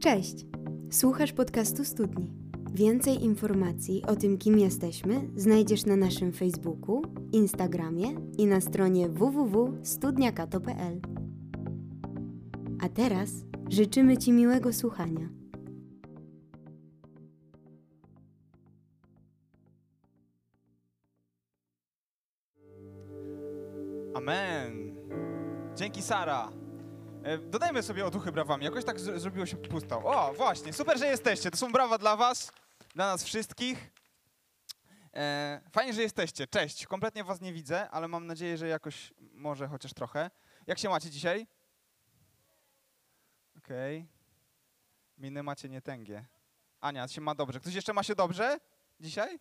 Cześć! Słuchasz podcastu Studni. Więcej informacji o tym, kim jesteśmy, znajdziesz na naszym Facebooku, Instagramie i na stronie www.studniakato.pl. A teraz życzymy Ci miłego słuchania. Amen. Dzięki Sara. E, Dodajmy sobie otuchy brawami. Jakoś tak zrobiło się pusto. O, właśnie, super, że jesteście. To są brawa dla was, dla nas wszystkich. E, fajnie, że jesteście. Cześć. Kompletnie was nie widzę, ale mam nadzieję, że jakoś może chociaż trochę. Jak się macie dzisiaj? Okej. Miny macie nietęgie. Ania się ma dobrze. Ktoś jeszcze ma się dobrze dzisiaj?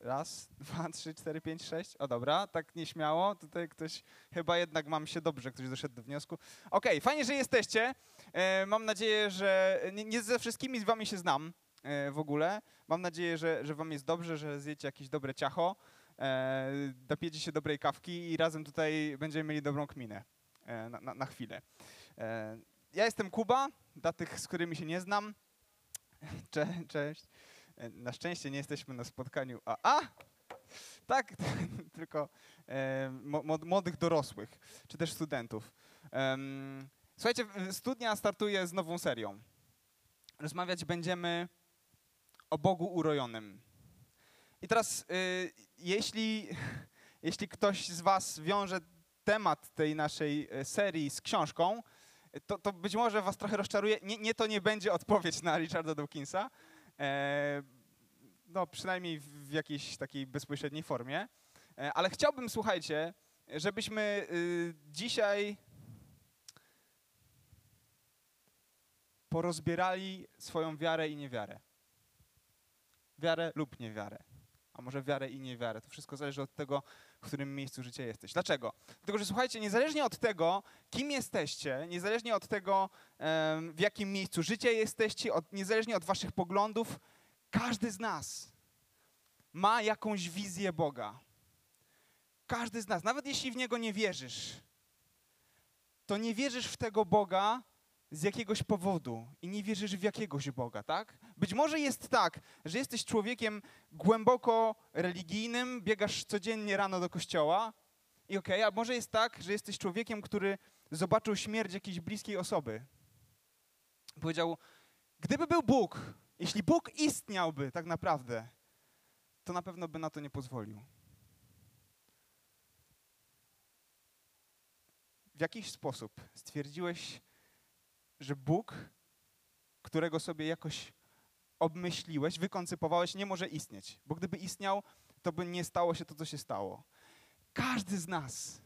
Raz, dwa, trzy, cztery, pięć, sześć. O dobra, tak nieśmiało. Tutaj ktoś, chyba jednak mam się dobrze, ktoś doszedł do wniosku. Okej, fajnie, że jesteście. E, mam nadzieję, że nie, nie ze wszystkimi z wami się znam e, w ogóle. Mam nadzieję, że, że wam jest dobrze, że zjecie jakieś dobre ciacho, e, dopiecie się dobrej kawki i razem tutaj będziemy mieli dobrą kminę e, na, na, na chwilę. E, ja jestem Kuba, dla tych, z którymi się nie znam. Cze, cześć. E, Na szczęście nie jesteśmy na spotkaniu AA, tak, tylko e, młodych dorosłych, czy też studentów. Słuchajcie, studnia startuje z nową serią. Rozmawiać będziemy o Bogu urojonym. I teraz, y, jeśli, jeśli ktoś z Was wiąże temat tej naszej e, serii z książką, to, to być może Was trochę rozczaruje. Nie, nie to nie będzie odpowiedź na Richarda Dawkinsa, no przynajmniej w w jakiejś takiej bezpośredniej formie. E, Ale chciałbym, słuchajcie, żebyśmy y, dzisiaj porozbierali swoją wiarę i niewiarę. Wiarę lub niewiarę. A może wiarę i niewiarę. To wszystko zależy od tego, w którym miejscu życia jesteś. Dlaczego? Dlatego, że słuchajcie, niezależnie od tego, kim jesteście, niezależnie od tego, w jakim miejscu życia jesteście, od, niezależnie od waszych poglądów, każdy z nas ma jakąś wizję Boga. Każdy z nas, nawet jeśli w Niego nie wierzysz, to nie wierzysz w tego Boga z jakiegoś powodu i nie wierzysz w jakiegoś Boga, tak? Być może jest tak, że jesteś człowiekiem głęboko religijnym, biegasz codziennie rano do kościoła i okej, a może jest tak, że jesteś człowiekiem, który zobaczył śmierć jakiejś bliskiej osoby. Powiedział, gdyby był Bóg, jeśli Bóg istniałby tak naprawdę, to na pewno by na to nie pozwolił. W jakiś sposób stwierdziłeś, że Bóg, którego sobie jakoś obmyśliłeś, wykoncypowałeś, nie może istnieć. Bo gdyby istniał, to by nie stało się to, co się stało. Każdy z nas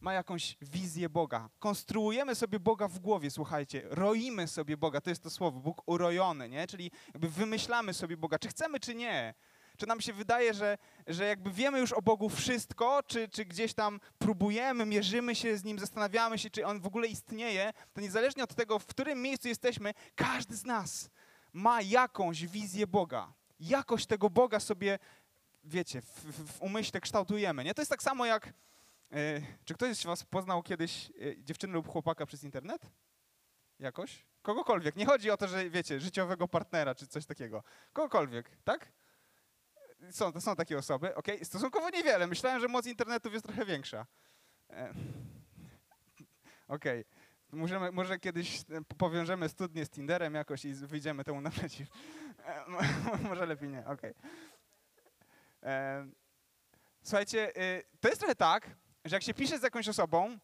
ma jakąś wizję Boga. Konstruujemy sobie Boga w głowie, słuchajcie. Roimy sobie Boga, to jest to słowo, Bóg urojony, nie? Czyli wymyślamy sobie Boga, czy chcemy, czy nie. Czy nam się wydaje, że, że jakby wiemy już o Bogu wszystko, czy, czy gdzieś tam próbujemy, mierzymy się z Nim, zastanawiamy się, czy On w ogóle istnieje, to niezależnie od tego, w którym miejscu jesteśmy, każdy z nas ma jakąś wizję Boga. Jakoś tego Boga sobie, wiecie, w, w, w umyśle kształtujemy. Nie? To jest tak samo jak, e, czy ktoś z was poznał kiedyś e, dziewczynę lub chłopaka przez internet? Jakoś? Kogokolwiek. Nie chodzi o to, że wiecie, życiowego partnera czy coś takiego. Kogokolwiek, tak? Są, są takie osoby, okej? Stosunkowo niewiele. Myślałem, że moc internetów jest trochę większa. E, Okej. Możemy, może kiedyś e, powiążemy studnie z Tinderem jakoś i wyjdziemy temu naprzeciw. E, mo- może lepiej nie, okej. E, Słuchajcie, y, to jest trochę tak, że jak się pisze z jakąś osobą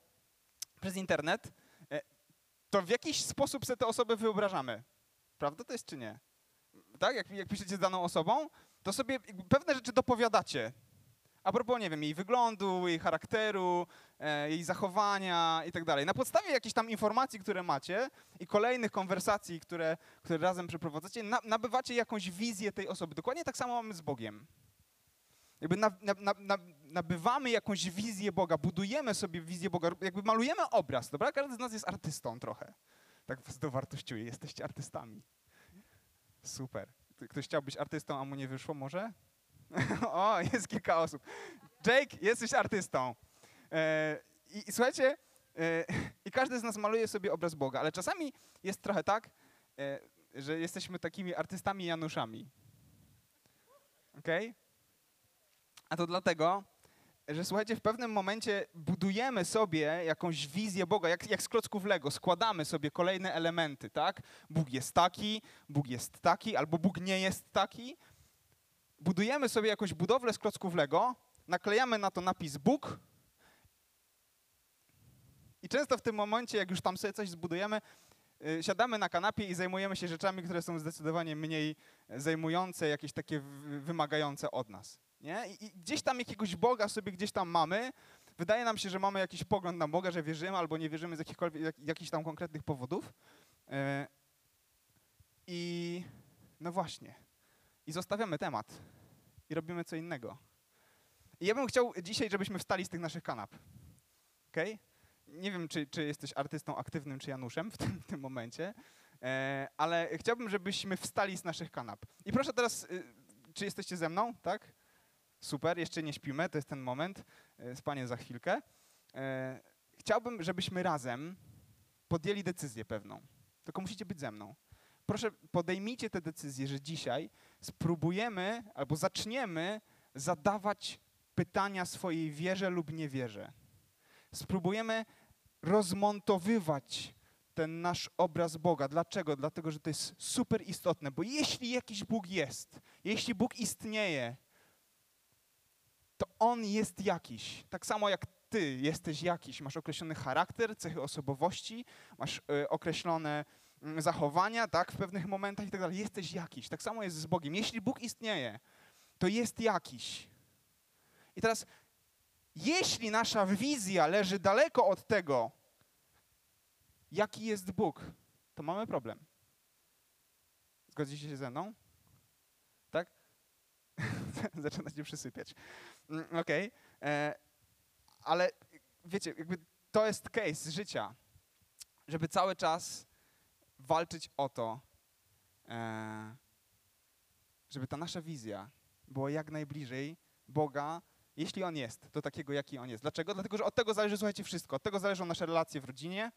przez internet, to w jakiś sposób sobie tę osobę wyobrażamy. Prawda to jest czy nie? Tak? Jak, jak piszecie z daną osobą, to sobie pewne rzeczy dopowiadacie. A propos, nie wiem, jej wyglądu, jej charakteru, e, jej zachowania i tak dalej. Na podstawie jakichś tam informacji, które macie i kolejnych konwersacji, które, które razem przeprowadzacie, na, nabywacie jakąś wizję tej osoby. Dokładnie tak samo mamy z Bogiem. Jakby na, na, na, nabywamy jakąś wizję Boga, budujemy sobie wizję Boga, jakby malujemy obraz, dobra? Każdy z nas jest artystą trochę. Tak was dowartościuje, jesteście artystami. Super. Ktoś chciał być artystą, a mu nie wyszło może? o, jest kilka osób. Jake, jesteś artystą. E, i, I słuchajcie, e, i każdy z nas maluje sobie obraz Boga, ale czasami jest trochę tak, e, że jesteśmy takimi artystami Januszami. Okej? A to dlatego, że słuchajcie, w pewnym momencie budujemy sobie jakąś wizję Boga, jak, jak z klocków Lego, składamy sobie kolejne elementy, tak? Bóg jest taki, Bóg jest taki, albo Bóg nie jest taki. Budujemy sobie jakąś budowlę z klocków Lego, naklejamy na to napis Bóg i często w tym momencie, jak już tam sobie coś zbudujemy, y, siadamy na kanapie i zajmujemy się rzeczami, które są zdecydowanie mniej zajmujące, jakieś takie wymagające od nas. Nie? I, I, gdzieś tam jakiegoś Boga sobie gdzieś tam mamy. Wydaje nam się, że mamy jakiś pogląd na Boga, że wierzymy albo nie wierzymy z jakichkolwiek, jak, jakichś tam konkretnych powodów. E, I no właśnie. I zostawiamy temat. I robimy co innego. I ja bym chciał dzisiaj, żebyśmy wstali z tych naszych kanap. Okay? Nie wiem, czy, czy jesteś artystą aktywnym, czy Januszem w tym, tym momencie, e, ale chciałbym, żebyśmy wstali z naszych kanap. I proszę teraz, y, czy jesteście ze mną, tak? Super, jeszcze nie śpimy, to jest ten moment. E, spanie za chwilkę. E, chciałbym, żebyśmy razem podjęli decyzję pewną. Tylko musicie być ze mną. Proszę, podejmijcie tę decyzję, że dzisiaj spróbujemy albo zaczniemy zadawać pytania swojej wierze lub niewierze. Spróbujemy rozmontowywać ten nasz obraz Boga. Dlaczego? Dlatego, że to jest super istotne, bo jeśli jakiś Bóg jest, jeśli Bóg istnieje, to on jest jakiś. Tak samo jak ty jesteś jakiś. Masz określony charakter, cechy osobowości, masz y, określone y, zachowania, tak, w pewnych momentach i tak dalej. Jesteś jakiś. Tak samo jest z Bogiem. Jeśli Bóg istnieje, to jest jakiś. I teraz, jeśli nasza wizja leży daleko od tego, jaki jest Bóg, to mamy problem. Zgodzicie się ze mną? Tak? Zaczyna się przysypiać. Mm, okej. Okay. E, ale wiecie, jakby to jest case życia, żeby cały czas walczyć o to, e, żeby ta nasza wizja była jak najbliżej Boga, jeśli On jest, do takiego, jaki On jest. Dlaczego? Dlatego, że od tego zależy, słuchajcie, wszystko. Od tego zależą nasze relacje w rodzinie,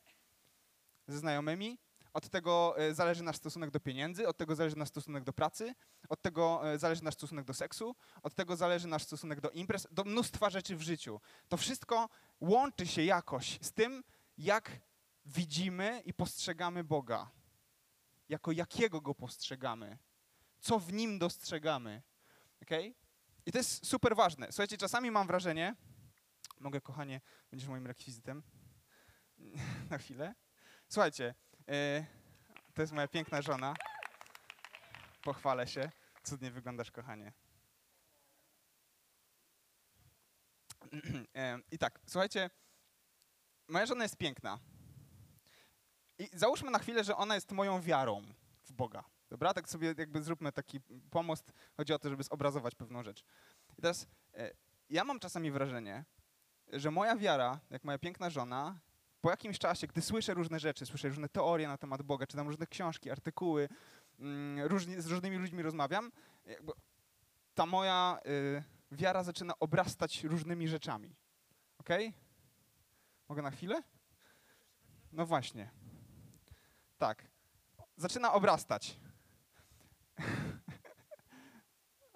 ze znajomymi, od tego e, zależy nasz stosunek do pieniędzy, od tego zależy nasz stosunek do pracy, od tego e, zależy nasz stosunek do seksu, od tego zależy nasz stosunek do imprez, do mnóstwa rzeczy w życiu. To wszystko łączy się jakoś z tym, jak widzimy i postrzegamy Boga. Jako jakiego go postrzegamy. Co w nim dostrzegamy. Okay? I to jest super ważne. Słuchajcie, czasami mam wrażenie, mogę, kochanie, będziesz moim rekwizytem na chwilę. Słuchajcie, to jest moja piękna żona. Pochwalę się. Cudnie wyglądasz, kochanie. E, I tak, słuchajcie, moja żona jest piękna. I załóżmy na chwilę, że ona jest moją wiarą w Boga. Dobra? Tak sobie jakby zróbmy taki pomost. Chodzi o to, żeby zobrazować pewną rzecz. I teraz e, ja mam czasami wrażenie, że moja wiara, jak moja piękna żona, po jakimś czasie, gdy słyszę różne rzeczy, słyszę różne teorie na temat Boga, czytam różne książki, artykuły, mm, różni, z różnymi ludźmi rozmawiam, ta moja y, wiara zaczyna obrastać różnymi rzeczami. Ok? Mogę na chwilę? No właśnie. Tak. Zaczyna obrastać.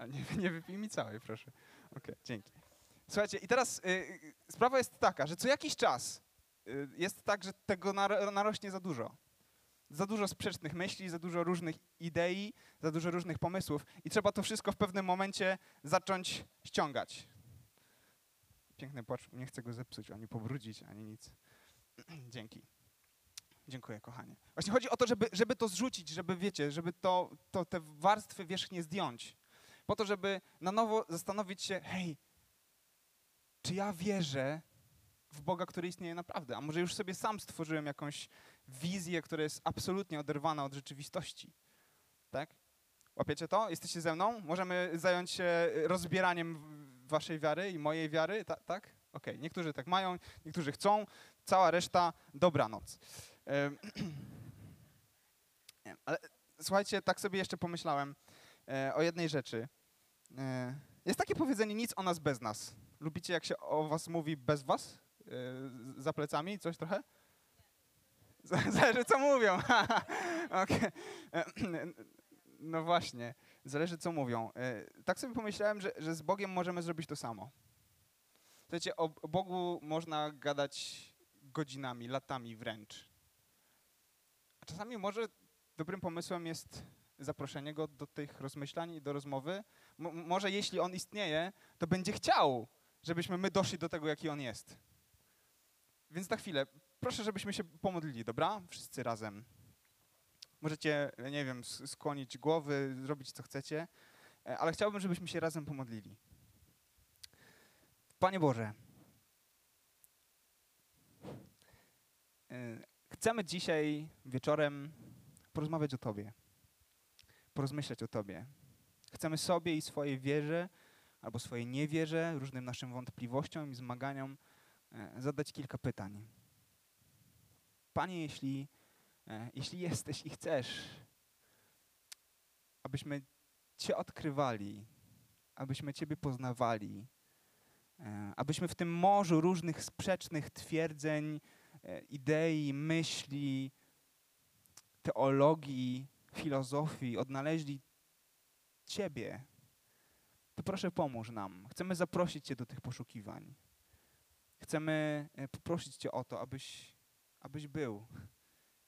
Nie, nie wypij mi całej, proszę. Ok, dzięki. Słuchajcie, i teraz y, y, sprawa jest taka, że co jakiś czas jest tak, że tego narośnie za dużo. Za dużo sprzecznych myśli, za dużo różnych idei, za dużo różnych pomysłów i trzeba to wszystko w pewnym momencie zacząć ściągać. Piękny płacz, nie chcę go zepsuć, ani pobrudzić, ani nic. Dzięki. Dziękuję, kochanie. Właśnie chodzi o to, żeby, żeby to zrzucić, żeby, wiecie, żeby to, to te warstwy wierzchnie zdjąć. Po to, żeby na nowo zastanowić się, hej, czy ja wierzę, w Boga, który istnieje naprawdę. A może już sobie sam stworzyłem jakąś wizję, która jest absolutnie oderwana od rzeczywistości. Tak? Łapiecie to? Jesteście ze mną? Możemy zająć się rozbieraniem waszej wiary i mojej wiary, Ta, tak? Okej, okay. niektórzy tak mają, niektórzy chcą, cała reszta dobranoc. Ale słuchajcie, tak sobie jeszcze pomyślałem e, o jednej rzeczy. E, jest takie powiedzenie, nic o nas bez nas. Lubicie, jak się o was mówi bez was? E, za plecami? Coś trochę? Zależy, co mówią. okay. No właśnie, zależy, co mówią. E, tak sobie pomyślałem, że, że z Bogiem możemy zrobić to samo. Słuchajcie, o Bogu można gadać godzinami, latami wręcz. A czasami może dobrym pomysłem jest zaproszenie go do tych rozmyślań i do rozmowy. M może jeśli on istnieje, to będzie chciał, żebyśmy my doszli do tego, jaki on jest. Więc na chwilę, proszę, żebyśmy się pomodlili, dobra? Wszyscy razem. Możecie, nie wiem, skłonić głowy, zrobić co chcecie, e, ale chciałbym, żebyśmy się razem pomodlili. Panie Boże, e, chcemy dzisiaj wieczorem porozmawiać o Tobie, porozmyślać o Tobie. Chcemy sobie i swojej wierze albo swojej niewierze, różnym naszym wątpliwościom i zmaganiom zadać kilka pytań. Panie, jeśli, e, jeśli jesteś i chcesz, abyśmy Cię odkrywali, abyśmy Ciebie poznawali, e, abyśmy w tym morzu różnych sprzecznych twierdzeń, idei, myśli, teologii, filozofii odnaleźli Ciebie, to proszę pomóż nam. Chcemy zaprosić Cię do tych poszukiwań. Chcemy e, poprosić Cię o to, abyś, abyś był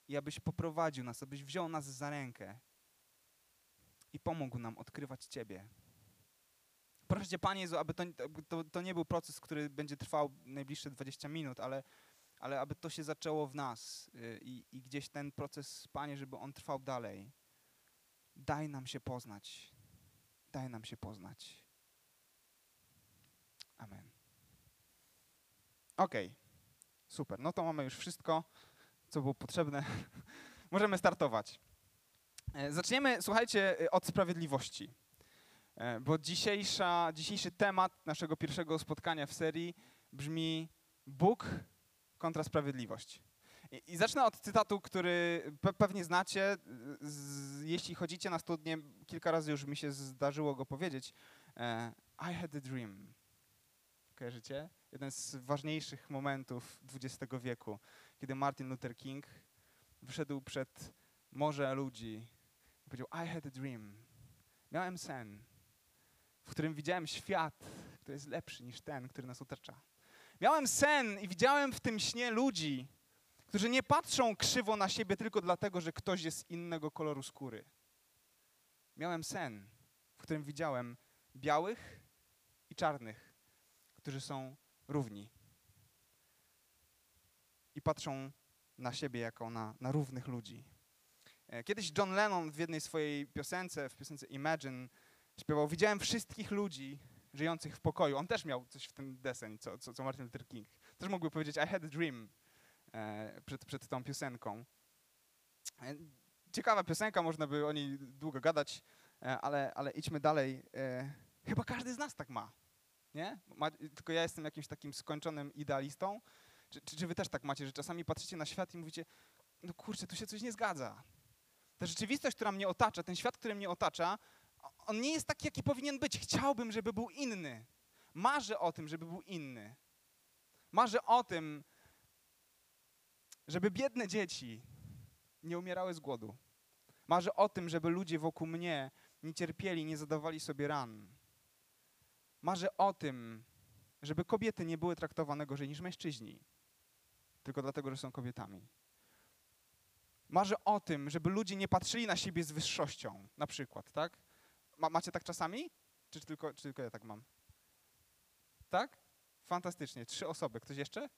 i abyś poprowadził nas, abyś wziął nas za rękę i pomógł nam odkrywać Ciebie. Proszę Cię, Panie Jezu, aby to, to, to nie był proces, który będzie trwał najbliższe 20 minut, ale, ale aby to się zaczęło w nas y, i, i gdzieś ten proces, Panie, żeby on trwał dalej. Daj nam się poznać. Daj nam się poznać. Amen. Okay. super. No to mamy już wszystko, co było potrzebne. Możemy startować. E, zaczniemy, słuchajcie, e, od sprawiedliwości. E, bo dzisiejsza, dzisiejszy temat naszego pierwszego spotkania w serii brzmi Bóg kontra sprawiedliwość. I, I, zacznę od cytatu, który pe pewnie znacie. Z, jeśli chodzicie na studnię, kilka razy już mi się zdarzyło go powiedzieć. I had a dream. Kojarzycie? Jeden z ważniejszych momentów XX wieku, kiedy Martin Luther King wyszedł przed morze ludzi i powiedział I had a dream. Miałem sen, w którym widziałem świat, który jest lepszy niż ten, który nas otacza. Miałem sen i widziałem w tym śnie ludzi, którzy nie patrzą krzywo na siebie tylko dlatego, że ktoś jest innego koloru skóry. Miałem sen, w którym widziałem białych i czarnych, którzy są równi. I patrzą na siebie jako na, na równych ludzi. E, kiedyś John Lennon w jednej swojej piosence, w piosence Imagine, śpiewał: Widziałem wszystkich ludzi żyjących w pokoju. On też miał coś w ten deseń, co, co, co Martin Luther King. Też mógłby powiedzieć: I had a dream e, przed, przed tą piosenką. E, ciekawa piosenka, można by o niej długo gadać, ale, ale idźmy dalej. Chyba każdy z nas tak ma, nie? Ma, tylko ja jestem jakimś takim skończonym idealistą. Czy, czy, czy wy też tak macie, że czasami patrzycie na świat i mówicie, no kurczę, tu się coś nie zgadza. Ta rzeczywistość, która mnie otacza, ten świat, który mnie otacza, on nie jest taki, jaki powinien być. Chciałbym, żeby był inny. Marzę o tym, żeby był inny. Marzę o tym, żeby biedne dzieci nie umierały z głodu. Marzę o tym, żeby ludzie wokół mnie nie cierpieli, nie zadawali sobie ran. Marzę o tym, żeby kobiety nie były traktowane gorzej niż mężczyźni, tylko dlatego, że są kobietami. Marzę o tym, żeby ludzie nie patrzyli na siebie z wyższością, na przykład, tak? Ma, macie tak czasami? Czy tylko, czy tylko ja tak mam? Tak? Fantastycznie. Trzy osoby. Ktoś jeszcze?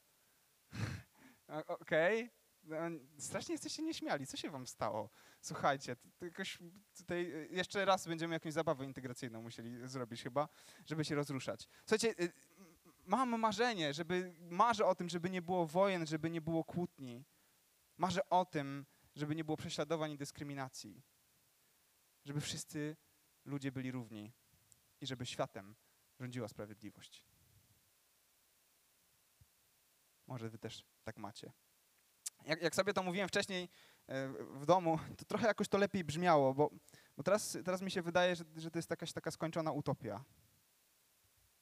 Okej. Okay. No, strasznie jesteście nieśmiali. Co się wam stało? Słuchajcie, jakoś tutaj y, jeszcze raz będziemy jakąś zabawę integracyjną musieli zrobić chyba, żeby się rozruszać. Słuchajcie, y, mam marzenie, żeby, marzę o tym, żeby nie było wojen, żeby nie było kłótni. Marzę o tym, żeby nie było prześladowań i dyskryminacji. Żeby wszyscy ludzie byli równi i żeby światem rządziła sprawiedliwość. Może wy też tak macie. Jak, jak, sobie to mówiłem wcześniej e, w domu, to trochę jakoś to lepiej brzmiało, bo, bo teraz, teraz mi się wydaje, że, że to jest jakaś taka skończona utopia.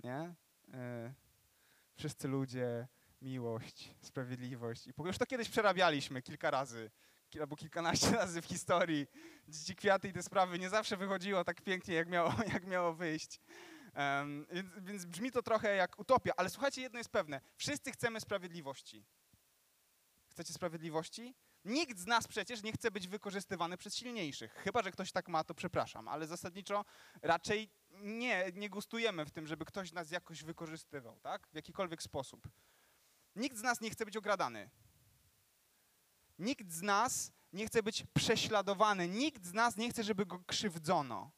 Nie? E, wszyscy ludzie miłość, sprawiedliwość. I już to kiedyś przerabialiśmy kilka razy, albo kilkanaście razy w historii. Dzieci kwiaty i te sprawy nie zawsze wychodziło tak pięknie, jak miało, jak miało wyjść. Um, więc, więc brzmi to trochę jak utopia, ale słuchajcie, jedno jest pewne. Wszyscy chcemy sprawiedliwości. Chcecie sprawiedliwości? Nikt z nas przecież nie chce być wykorzystywany przez silniejszych. Chyba, że ktoś tak ma, to przepraszam, ale zasadniczo raczej nie, nie gustujemy w tym, żeby ktoś nas jakoś wykorzystywał, tak? W jakikolwiek sposób. Nikt z nas nie chce być ogradany. Nikt z nas nie chce być prześladowany. Nikt z nas nie chce, żeby go krzywdzono.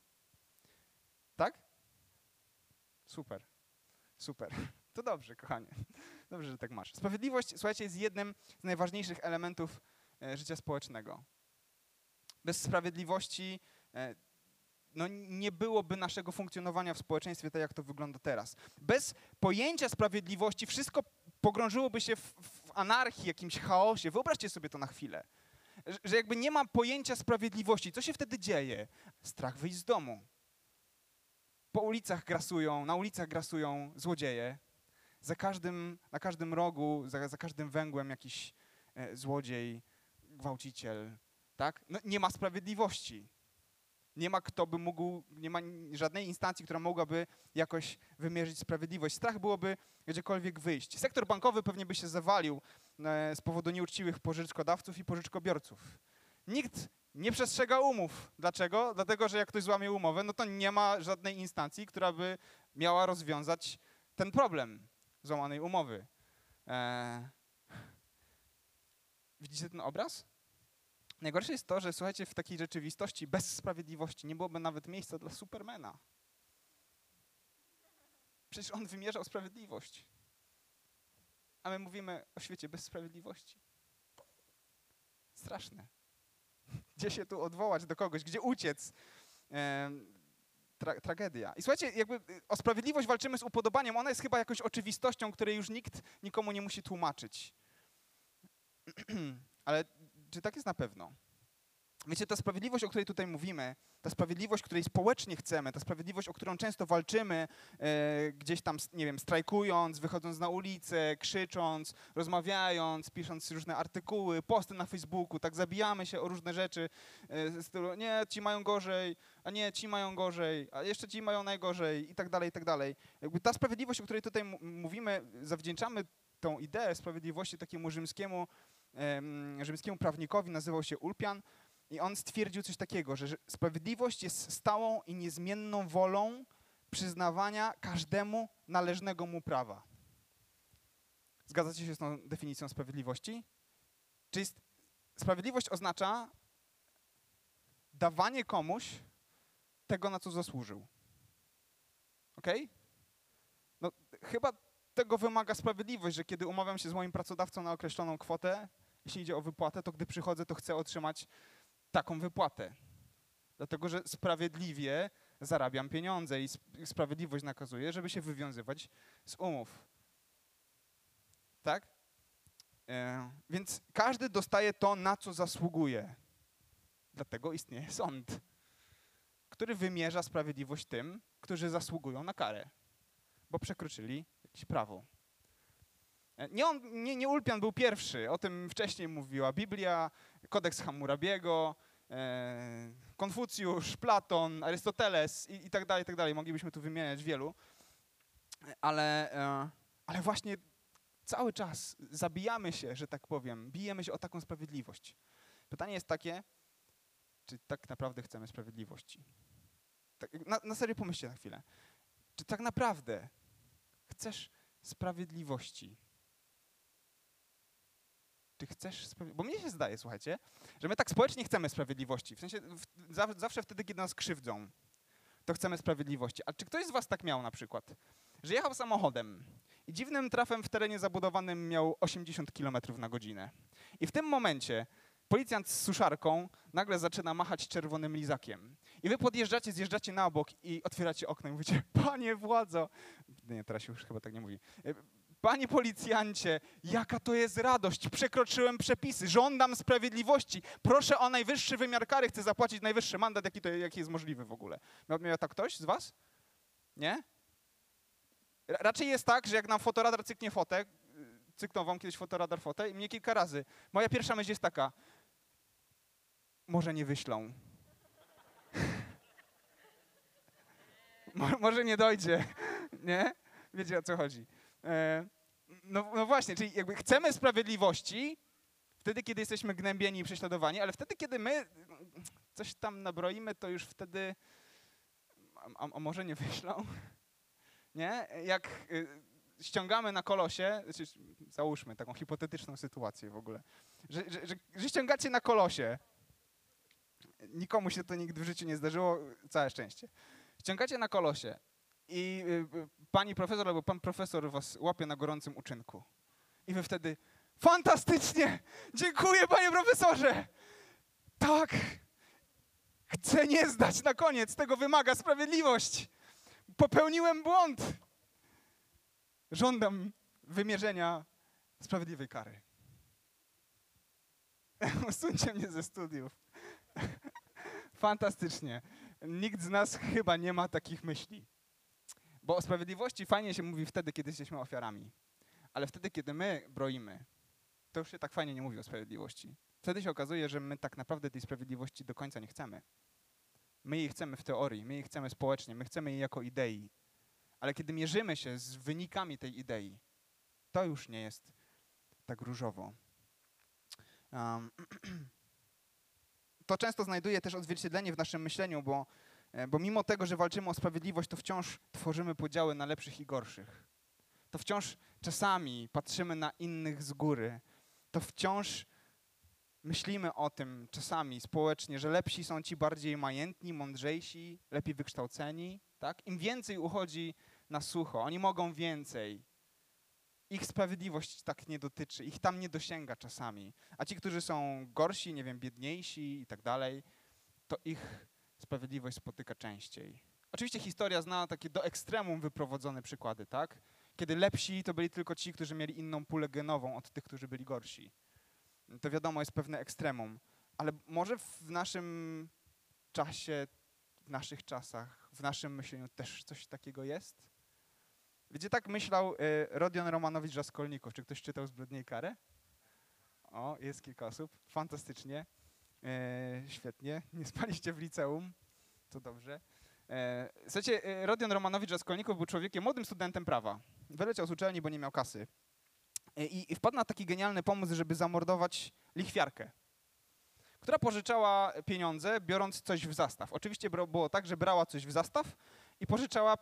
Tak? Super. Super. To dobrze, kochanie. Dobrze, że tak masz. Sprawiedliwość, słuchajcie, jest jednym z najważniejszych elementów e, życia społecznego. Bez sprawiedliwości e, no, nie byłoby naszego funkcjonowania w społeczeństwie tak, jak to wygląda teraz. Bez pojęcia sprawiedliwości wszystko pogrążyłoby się w, w anarchii, jakimś chaosie. Wyobraźcie sobie to na chwilę. Że jakby nie ma pojęcia sprawiedliwości. Co się wtedy dzieje? Strach wyjść z domu. Po ulicach grasują, na ulicach grasują złodzieje. Za każdym, na każdym rogu, za, za każdym węgłem jakiś e, złodziej, gwałciciel. Tak? No, nie ma sprawiedliwości. Nie ma kto by mógł, nie ma żadnej instancji, która mogłaby jakoś wymierzyć sprawiedliwość. Strach byłoby gdziekolwiek wyjść. Sektor bankowy pewnie by się zawalił e, z powodu nieuczciwych pożyczkodawców i pożyczkobierców. Nikt nie przestrzega umów. Dlaczego? Dlatego, że jak ktoś złamie umowę, no to nie ma żadnej instancji, która by miała rozwiązać ten problem złamanej umowy. Eee... Widzicie ten obraz? Najgorsze jest to, że słuchajcie, w takiej rzeczywistości bez sprawiedliwości nie byłoby nawet miejsca dla Supermana. Przecież on wymierzał sprawiedliwość. A my mówimy o świecie bez sprawiedliwości. Straszne. Gdzie się tu odwołać do kogoś? Gdzie uciec? Tra tragedia. I słuchajcie, jakby y, o sprawiedliwość walczymy z upodobaniem. Ona jest chyba jakąś oczywistością, której już nikt nikomu nie musi tłumaczyć. Ale czy tak jest na pewno? Wiecie, ta sprawiedliwość, o której tutaj mówimy, ta sprawiedliwość, której społecznie chcemy, ta sprawiedliwość, o którą często walczymy, e, gdzieś tam, nie wiem, strajkując, wychodząc na ulicę, krzycząc, rozmawiając, pisząc różne artykuły, posty na Facebooku, tak zabijamy się o różne rzeczy, e, z nie, ci mają gorzej, a nie, ci mają gorzej, a jeszcze ci mają najgorzej i tak dalej, i tak dalej. Jakby ta sprawiedliwość, o której tutaj mówimy, zawdzięczamy tą ideę sprawiedliwości takiemu rzymskiemu, rzymskiemu prawnikowi, nazywał się Ulpian, i on stwierdził coś takiego, że sprawiedliwość jest stałą i niezmienną wolą przyznawania każdemu należnego mu prawa. Zgadzacie się z tą definicją sprawiedliwości? Czyli sprawiedliwość oznacza dawanie komuś tego, na co zasłużył. Ok? No, chyba tego wymaga sprawiedliwość, że kiedy umawiam się z moim pracodawcą na określoną kwotę, jeśli idzie o wypłatę, to gdy przychodzę, to chcę otrzymać taką wypłatę. Dlatego, że sprawiedliwie zarabiam pieniądze i sprawiedliwość nakazuje, żeby się wywiązywać z umów. Tak? E, więc każdy dostaje to, na co zasługuje. Dlatego istnieje sąd, który wymierza sprawiedliwość tym, którzy zasługują na karę, bo przekroczyli prawo. E, nie, on, nie, nie Ulpian był pierwszy, o tym wcześniej mówiła Biblia, kodeks Hammurabiego, e, Konfucjusz, Platon, Arystoteles i, i tak dalej, i tak dalej. Moglibyśmy tu wymieniać wielu. Ale, e, ale właśnie cały czas zabijamy się, że tak powiem, bijemy się o taką sprawiedliwość. Pytanie jest takie, czy tak naprawdę chcemy sprawiedliwości? Tak, na, na serio pomyślcie na chwilę. Czy tak naprawdę chcesz sprawiedliwości? Czy chcesz Bo mnie się zdaje, słuchajcie, że my tak społecznie chcemy sprawiedliwości. W sensie w, zawsze wtedy, kiedy nas krzywdzą, to chcemy sprawiedliwości. A czy ktoś z was tak miał na przykład, że jechał samochodem i dziwnym trafem w terenie zabudowanym miał 80 km na godzinę. I w tym momencie policjant z suszarką nagle zaczyna machać czerwonym lizakiem. I wy podjeżdżacie, zjeżdżacie na bok i otwieracie okno i mówicie, panie władzo. Nie, teraz już chyba tak nie mówi. Panie policjancie, jaka to jest radość. Przekroczyłem przepisy, żądam sprawiedliwości. Proszę o najwyższy wymiar kary, chcę zapłacić najwyższy mandat, jaki, to, jaki jest możliwy w ogóle. Miał, miał tak ktoś z was? Nie? Raczej jest tak, że jak nam fotoradar cyknie fotek, cyknął wam kiedyś fotoradar fotę i mnie kilka razy. Moja pierwsza myśl jest taka, może nie wyślą. może nie dojdzie, nie? Wiecie o co chodzi. E, no, no właśnie, czyli jakby chcemy sprawiedliwości, wtedy, kiedy jesteśmy gnębieni i prześladowani, ale wtedy, kiedy my coś tam nabroimy, to już wtedy, a, a może nie wyślą? Nie? Jak y, ściągamy na kolosie, znaczy, załóżmy taką hipotetyczną sytuację w ogóle, że, że, że, że ściągacie na kolosie, nikomu się to nigdy w życiu nie zdarzyło, całe szczęście. Ściągacie na kolosie i y, y, pani profesor albo pan profesor was łapie na gorącym uczynku. I wy wtedy, fantastycznie, dziękuję panie profesorze. Tak, chcę nie zdać na koniec, tego wymaga sprawiedliwość. Popełniłem błąd. Żądam wymierzenia sprawiedliwej kary. Usuńcie mnie ze studiów. Fantastycznie. Nikt z nas chyba nie ma takich myśli. Bo o sprawiedliwości fajnie się mówi wtedy, kiedy jesteśmy ofiarami. Ale wtedy, kiedy my broimy, to już się tak fajnie nie mówi o sprawiedliwości. Wtedy się okazuje, że my tak naprawdę tej sprawiedliwości do końca nie chcemy. My jej chcemy w teorii, my jej chcemy społecznie, my chcemy jej jako idei. Ale kiedy mierzymy się z wynikami tej idei, to już nie jest tak różowo. Um, to często znajduje też odzwierciedlenie w naszym myśleniu, bo, bo mimo tego, że walczymy o sprawiedliwość, to wciąż tworzymy podziały na lepszych i gorszych. To wciąż czasami patrzymy na innych z góry. To wciąż myślimy o tym czasami społecznie, że lepsi są ci bardziej majętni, mądrzejsi, lepiej wykształceni. Tak? Im więcej uchodzi na sucho, oni mogą więcej. Ich sprawiedliwość tak nie dotyczy, ich tam nie dosięga czasami. A ci, którzy są gorsi, nie wiem, biedniejsi i tak dalej, to ich sprawiedliwość spotyka częściej. Oczywiście historia zna takie do ekstremum wyprowadzone przykłady, tak? Kiedy lepsi to byli tylko ci, którzy mieli inną pulę genową od tych, którzy byli gorsi. To wiadomo, jest pewne ekstremum. Ale może w naszym czasie, w naszych czasach, w naszym myśleniu też coś takiego jest? Wiecie, tak myślał y, Rodion Romanowicz-Raskolnikow. Czy ktoś czytał Zbrodnię i Karę? O, jest kilka osób. Fantastycznie. E, świetnie. Nie spaliście w liceum. To dobrze. E, słuchajcie, e, Rodion Romanowicz-Raskolnikow był człowiekiem, młodym studentem prawa. Wyleciał z uczelni, bo nie miał kasy. E, I, I wpadł na taki genialny pomysł, żeby zamordować lichwiarkę, która pożyczała pieniądze, biorąc coś w zastaw. Oczywiście było tak, że brała coś w zastaw i pożyczała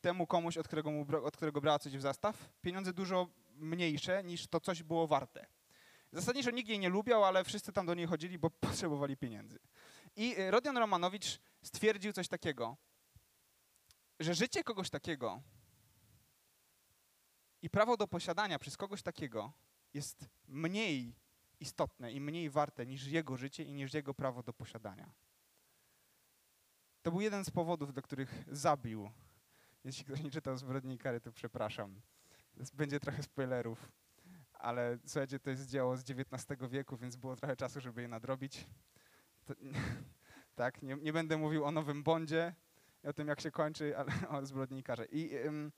temu komuś, od którego, mu, od którego brała coś w zastaw, pieniądze dużo mniejsze niż to coś było warte. Zasadniczo nikt jej nie lubiał, ale wszyscy tam do niej chodzili, bo potrzebowali pieniędzy. I e, Rodion Romanowicz stwierdził coś takiego, że życie kogoś takiego i prawo do posiadania przez kogoś takiego jest mniej istotne i mniej warte niż jego życie i niż jego prawo do posiadania. To był jeden z powodów, dla których zabił. Jeśli ktoś nie czytał Zbrodni Kary, to przepraszam. Będzie trochę spoilerów, ale słuchajcie, to jest dzieło z XIX wieku, więc było trochę czasu, żeby je nadrobić. To, tak, nie, nie, będę mówił o nowym Bondzie i o tym, jak się kończy, ale o zbrodnikarze. I, ym,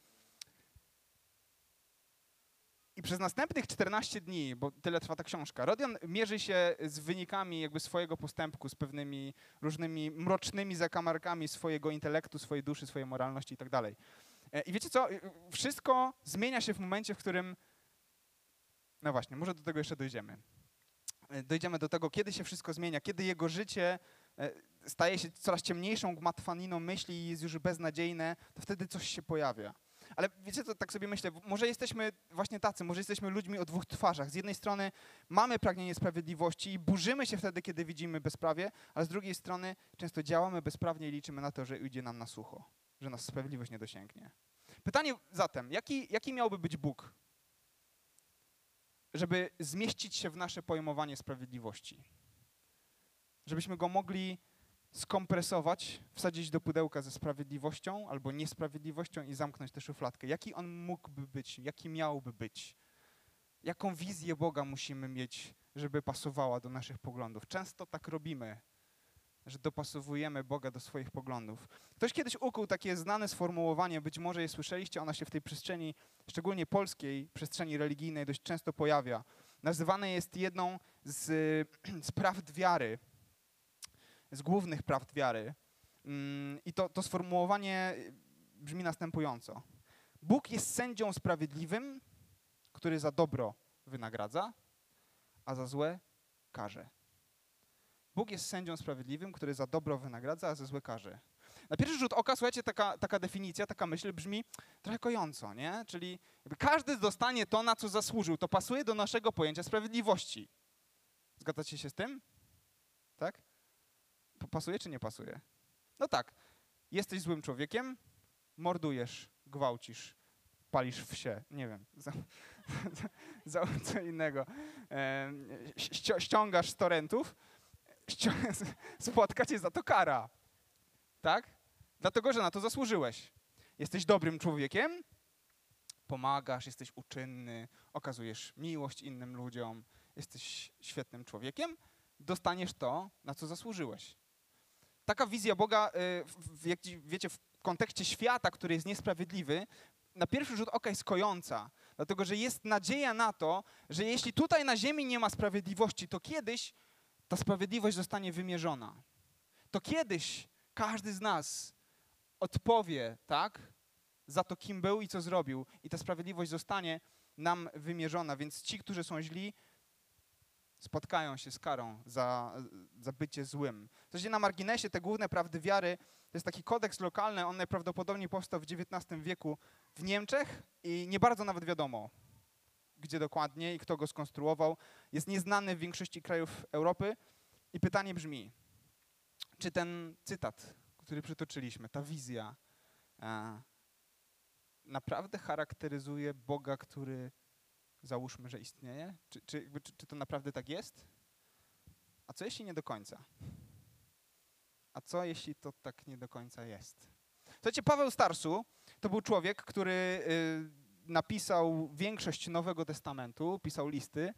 i przez następnych 14 dni, bo tyle trwa ta książka, Rodion mierzy się z wynikami jakby swojego postępku, z pewnymi różnymi mrocznymi zakamarkami swojego intelektu, swojej duszy, swojej moralności i tak dalej. E, I wiecie co? Wszystko zmienia się w momencie, w którym... No właśnie, może do tego jeszcze dojdziemy. E, dojdziemy do tego, kiedy się wszystko zmienia, kiedy jego życie e, staje się coraz ciemniejszą gmatwaniną myśli i jest już beznadziejne, to wtedy coś się pojawia. Ale wiecie co, tak sobie myślę, może jesteśmy właśnie tacy, może jesteśmy ludźmi o dwóch twarzach. Z jednej strony mamy pragnienie sprawiedliwości i burzymy się wtedy, kiedy widzimy bezprawie, ale z drugiej strony często działamy bezprawnie i liczymy na to, że ujdzie nam na sucho, że nas sprawiedliwość nie dosięgnie. Pytanie zatem, jaki, jaki miałby być Bóg, żeby zmieścić się w nasze pojmowanie sprawiedliwości? Żebyśmy go mogli skompresować, wsadzić do pudełka ze sprawiedliwością albo niesprawiedliwością i zamknąć tę szufladkę. Jaki on mógłby być? Jaki miałby być? Jaką wizję Boga musimy mieć, żeby pasowała do naszych poglądów? Często tak robimy. Że dopasowujemy Boga do swoich poglądów. Ktoś kiedyś ukuł takie znane sformułowanie, być może je słyszeliście, ono się w tej przestrzeni, szczególnie polskiej przestrzeni religijnej, dość często pojawia. Nazywane jest jedną z, z prawd wiary, z głównych prawd wiary. Mm, I to, to sformułowanie brzmi następująco. Bóg jest sędzią sprawiedliwym, który za dobro wynagradza, a za złe karze. Bóg jest sędzią sprawiedliwym, który za dobro wynagradza, a za złe karze. Na pierwszy rzut oka, słuchajcie, taka, taka definicja, taka myśl brzmi trochę kojąco, nie? Czyli każdy dostanie to, na co zasłużył. To pasuje do naszego pojęcia sprawiedliwości. Zgadzacie się z tym? Tak? Pasuje czy nie pasuje? No tak. Jesteś złym człowiekiem, mordujesz, gwałcisz, palisz wsie, nie wiem, za, za, za co innego. E, ściągasz z torrentów, spotka cię za to kara. Tak? Dlatego, że na to zasłużyłeś. Jesteś dobrym człowiekiem, pomagasz, jesteś uczynny, okazujesz miłość innym ludziom, jesteś świetnym człowiekiem, dostaniesz to, na co zasłużyłeś. Taka wizja Boga, y, jak wiecie, w kontekście świata, który jest niesprawiedliwy, na pierwszy rzut oka jest kojąca, dlatego że jest nadzieja na to, że jeśli tutaj na ziemi nie ma sprawiedliwości, to kiedyś ta sprawiedliwość zostanie wymierzona. To kiedyś każdy z nas odpowie, tak, za to, kim był i co zrobił, i ta sprawiedliwość zostanie nam wymierzona. Więc ci, którzy są źli, spotkają się z karą za, za bycie złym. W na marginesie te główne prawdy wiary to jest taki kodeks lokalny, on najprawdopodobniej powstał w XIX wieku w Niemczech i nie bardzo nawet wiadomo, gdzie dokładnie i kto go skonstruował. Jest nieznany w większości krajów Europy i pytanie brzmi, czy ten cytat, który przytoczyliśmy, ta wizja, e, naprawdę charakteryzuje Boga, który załóżmy, że istnieje? Czy, czy, czy, czy to naprawdę tak jest? A co jeśli nie do końca? A co jeśli to tak nie do końca jest? Słuchajcie, Paweł Starsu to był człowiek, który y, napisał większość Nowego Testamentu, pisał listy,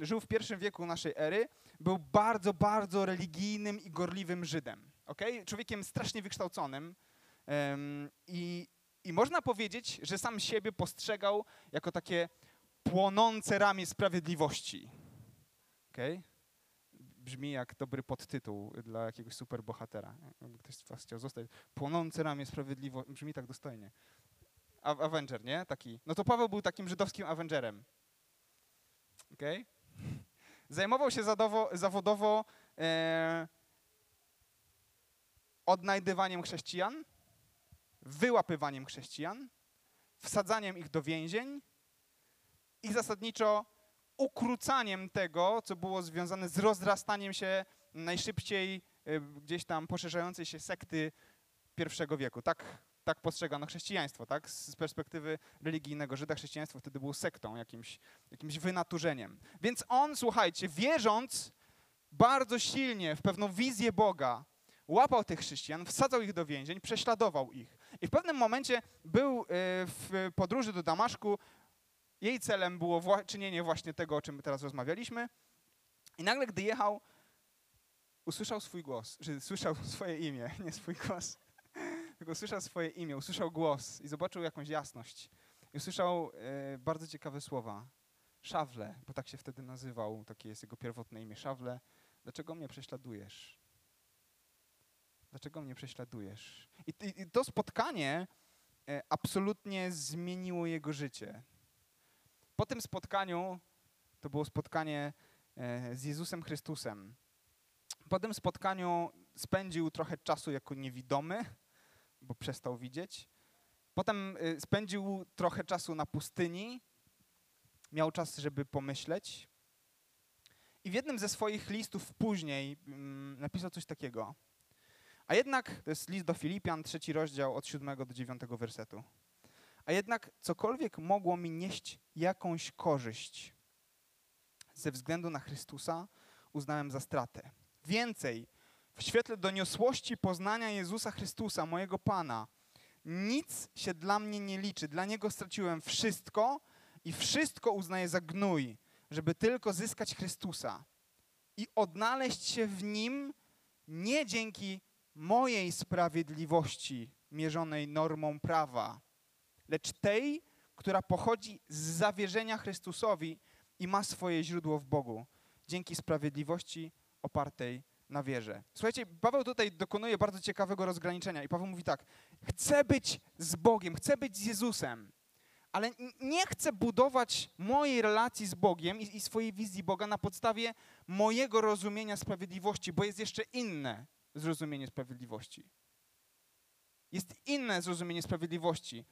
żył w pierwszym wieku naszej ery, był bardzo, bardzo religijnym i gorliwym Żydem. Okay? Człowiekiem strasznie wykształconym um, i, i można powiedzieć, że sam siebie postrzegał jako takie płonące ramię sprawiedliwości. Okay? Brzmi jak dobry podtytuł dla jakiegoś superbohatera. Jakby ktoś z was chciał zostać. Płonące ramię sprawiedliwości. Brzmi tak dostojnie. Avenger, nie? Taki. No to Paweł był takim żydowskim Avengerem. Okay? Zajmował się zadowo, zawodowo e, odnajdywaniem chrześcijan, wyłapywaniem chrześcijan, wsadzaniem ich do więzień i zasadniczo ukrócaniem tego, co było związane z rozrastaniem się najszybciej e, gdzieś tam poszerzającej się sekty pierwszego wieku. Tak, tak postrzegano chrześcijaństwo, tak? Z perspektywy religijnego Żyda chrześcijaństwo wtedy było sektą, jakimś, jakimś wynaturzeniem. Więc on, słuchajcie, wierząc bardzo silnie w pewną wizję Boga, łapał tych chrześcijan, wsadzał ich do więzień, prześladował ich. I w pewnym momencie był e, w podróży do Damaszku, jej celem było czynienie właśnie tego, o czym teraz rozmawialiśmy. I nagle, gdy jechał, usłyszał swój głos, że słyszał swoje imię, nie swój głos, tylko usłyszał swoje imię, usłyszał głos i zobaczył jakąś jasność. I usłyszał e, bardzo ciekawe słowa. Szawle, bo tak się wtedy nazywał, takie jest jego pierwotne imię, Szawle. Dlaczego mnie prześladujesz? Dlaczego mnie prześladujesz? I, i, i to spotkanie e, absolutnie zmieniło jego życie. Po tym spotkaniu, to było spotkanie e, z Jezusem Chrystusem, po tym spotkaniu spędził trochę czasu jako niewidomy, bo przestał widzieć. Potem e, spędził trochę czasu na pustyni, miał czas, żeby pomyśleć. I w jednym ze swoich listów później mm, napisał coś takiego. A jednak, to jest list do Filipian, trzeci rozdział od 7 do 9 wersetu. A jednak cokolwiek mogło mi nieść jakąś korzyść ze względu na Chrystusa, uznałem za stratę. Więcej, w świetle doniosłości poznania Jezusa Chrystusa, mojego Pana, nic się dla mnie nie liczy. Dla Niego straciłem wszystko i wszystko uznaję za gnój, żeby tylko zyskać Chrystusa i odnaleźć się w Nim nie dzięki mojej sprawiedliwości mierzonej normą prawa, lecz tej, która pochodzi z zawierzenia Chrystusowi i ma swoje źródło w Bogu, dzięki sprawiedliwości opartej na wierze. Słuchajcie, Paweł tutaj dokonuje bardzo ciekawego rozgraniczenia i Paweł mówi tak: chcę być z Bogiem, chcę być z Jezusem, ale nie chcę budować mojej relacji z Bogiem i, i swojej wizji Boga na podstawie mojego rozumienia sprawiedliwości, bo jest jeszcze inne zrozumienie sprawiedliwości. Jest inne zrozumienie sprawiedliwości.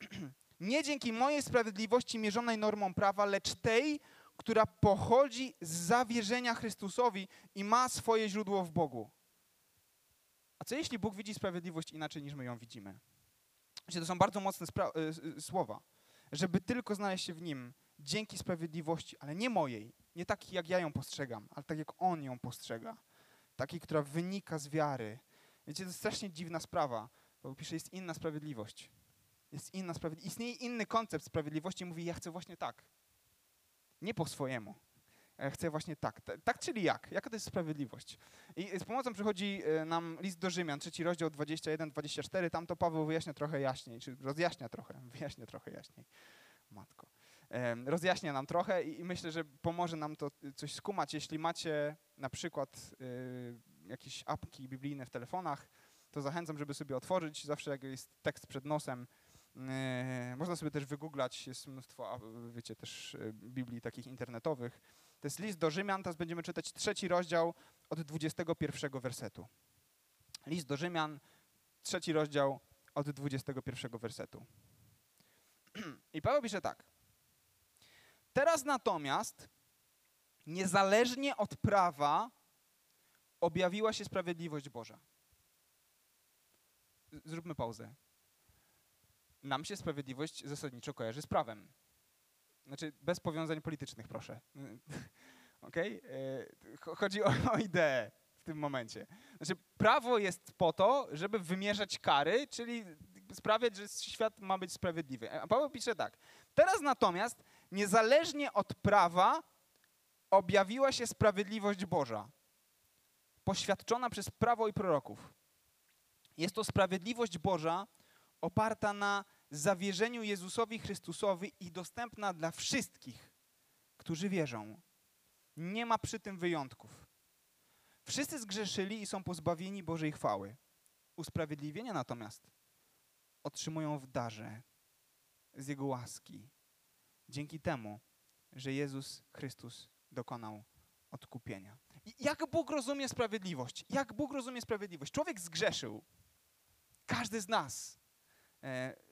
Nie dzięki mojej sprawiedliwości mierzonej normą prawa, lecz tej, która pochodzi z zawierzenia Chrystusowi i ma swoje źródło w Bogu. A co jeśli Bóg widzi sprawiedliwość inaczej niż my ją widzimy? To są bardzo mocne y, y, słowa. Żeby tylko znaleźć się w Nim dzięki sprawiedliwości, ale nie mojej, nie takiej jak ja ją postrzegam, ale tak jak On ją postrzega. Takiej, która wynika z wiary. Wiecie, to strasznie dziwna sprawa. Bo pisze, jest inna sprawiedliwość. Jest inna sprawiedliwość. Istnieje inny koncept sprawiedliwości. Mówi, ja chcę właśnie tak. Nie po swojemu. Ja chcę właśnie tak. Tak, czyli jak? Jaka to jest sprawiedliwość? I z pomocą przychodzi e, nam list do Rzymian, trzeci rozdział 21-24. Tam to Paweł wyjaśnia trochę jaśniej, czy rozjaśnia trochę, wyjaśnia trochę jaśniej. Matko. Rozjaśnia nam trochę i myślę, że pomoże nam to coś skumać. Jeśli macie na przykład y, jakieś apki biblijne w telefonach, to zachęcam, żeby sobie otworzyć. Zawsze jak jest tekst przed nosem, e, można sobie też wygooglać, jest mnóstwo, wiecie, też e, Biblii takich internetowych. To jest list do Rzymian, teraz będziemy czytać trzeci rozdział od 21 wersetu. List do Rzymian, trzeci rozdział od 21 wersetu. I Paweł pisze tak. Teraz natomiast, niezależnie od prawa, objawiła się sprawiedliwość Boża zróbmy pauzę. Nam się sprawiedliwość zasadniczo kojarzy z prawem. Znaczy, bez powiązań politycznych, proszę. Okej? Okay? E, chodzi o, o ideę w tym momencie. Znaczy, prawo jest po to, żeby wymierzać kary, czyli sprawiać, że świat ma być sprawiedliwy. A Paweł pisze tak. Teraz natomiast, niezależnie od prawa, objawiła się sprawiedliwość Boża, poświadczona przez prawo i proroków. Jest to sprawiedliwość Boża oparta na zawierzeniu Jezusowi Chrystusowi i dostępna dla wszystkich, którzy wierzą. Nie ma przy tym wyjątków. Wszyscy zgrzeszyli i są pozbawieni Bożej chwały. Usprawiedliwienia natomiast otrzymują w darze z Jego łaski, dzięki temu, że Jezus Chrystus dokonał odkupienia. I jak Bóg rozumie sprawiedliwość? Jak Bóg rozumie sprawiedliwość? Człowiek zgrzeszył, każdy z nas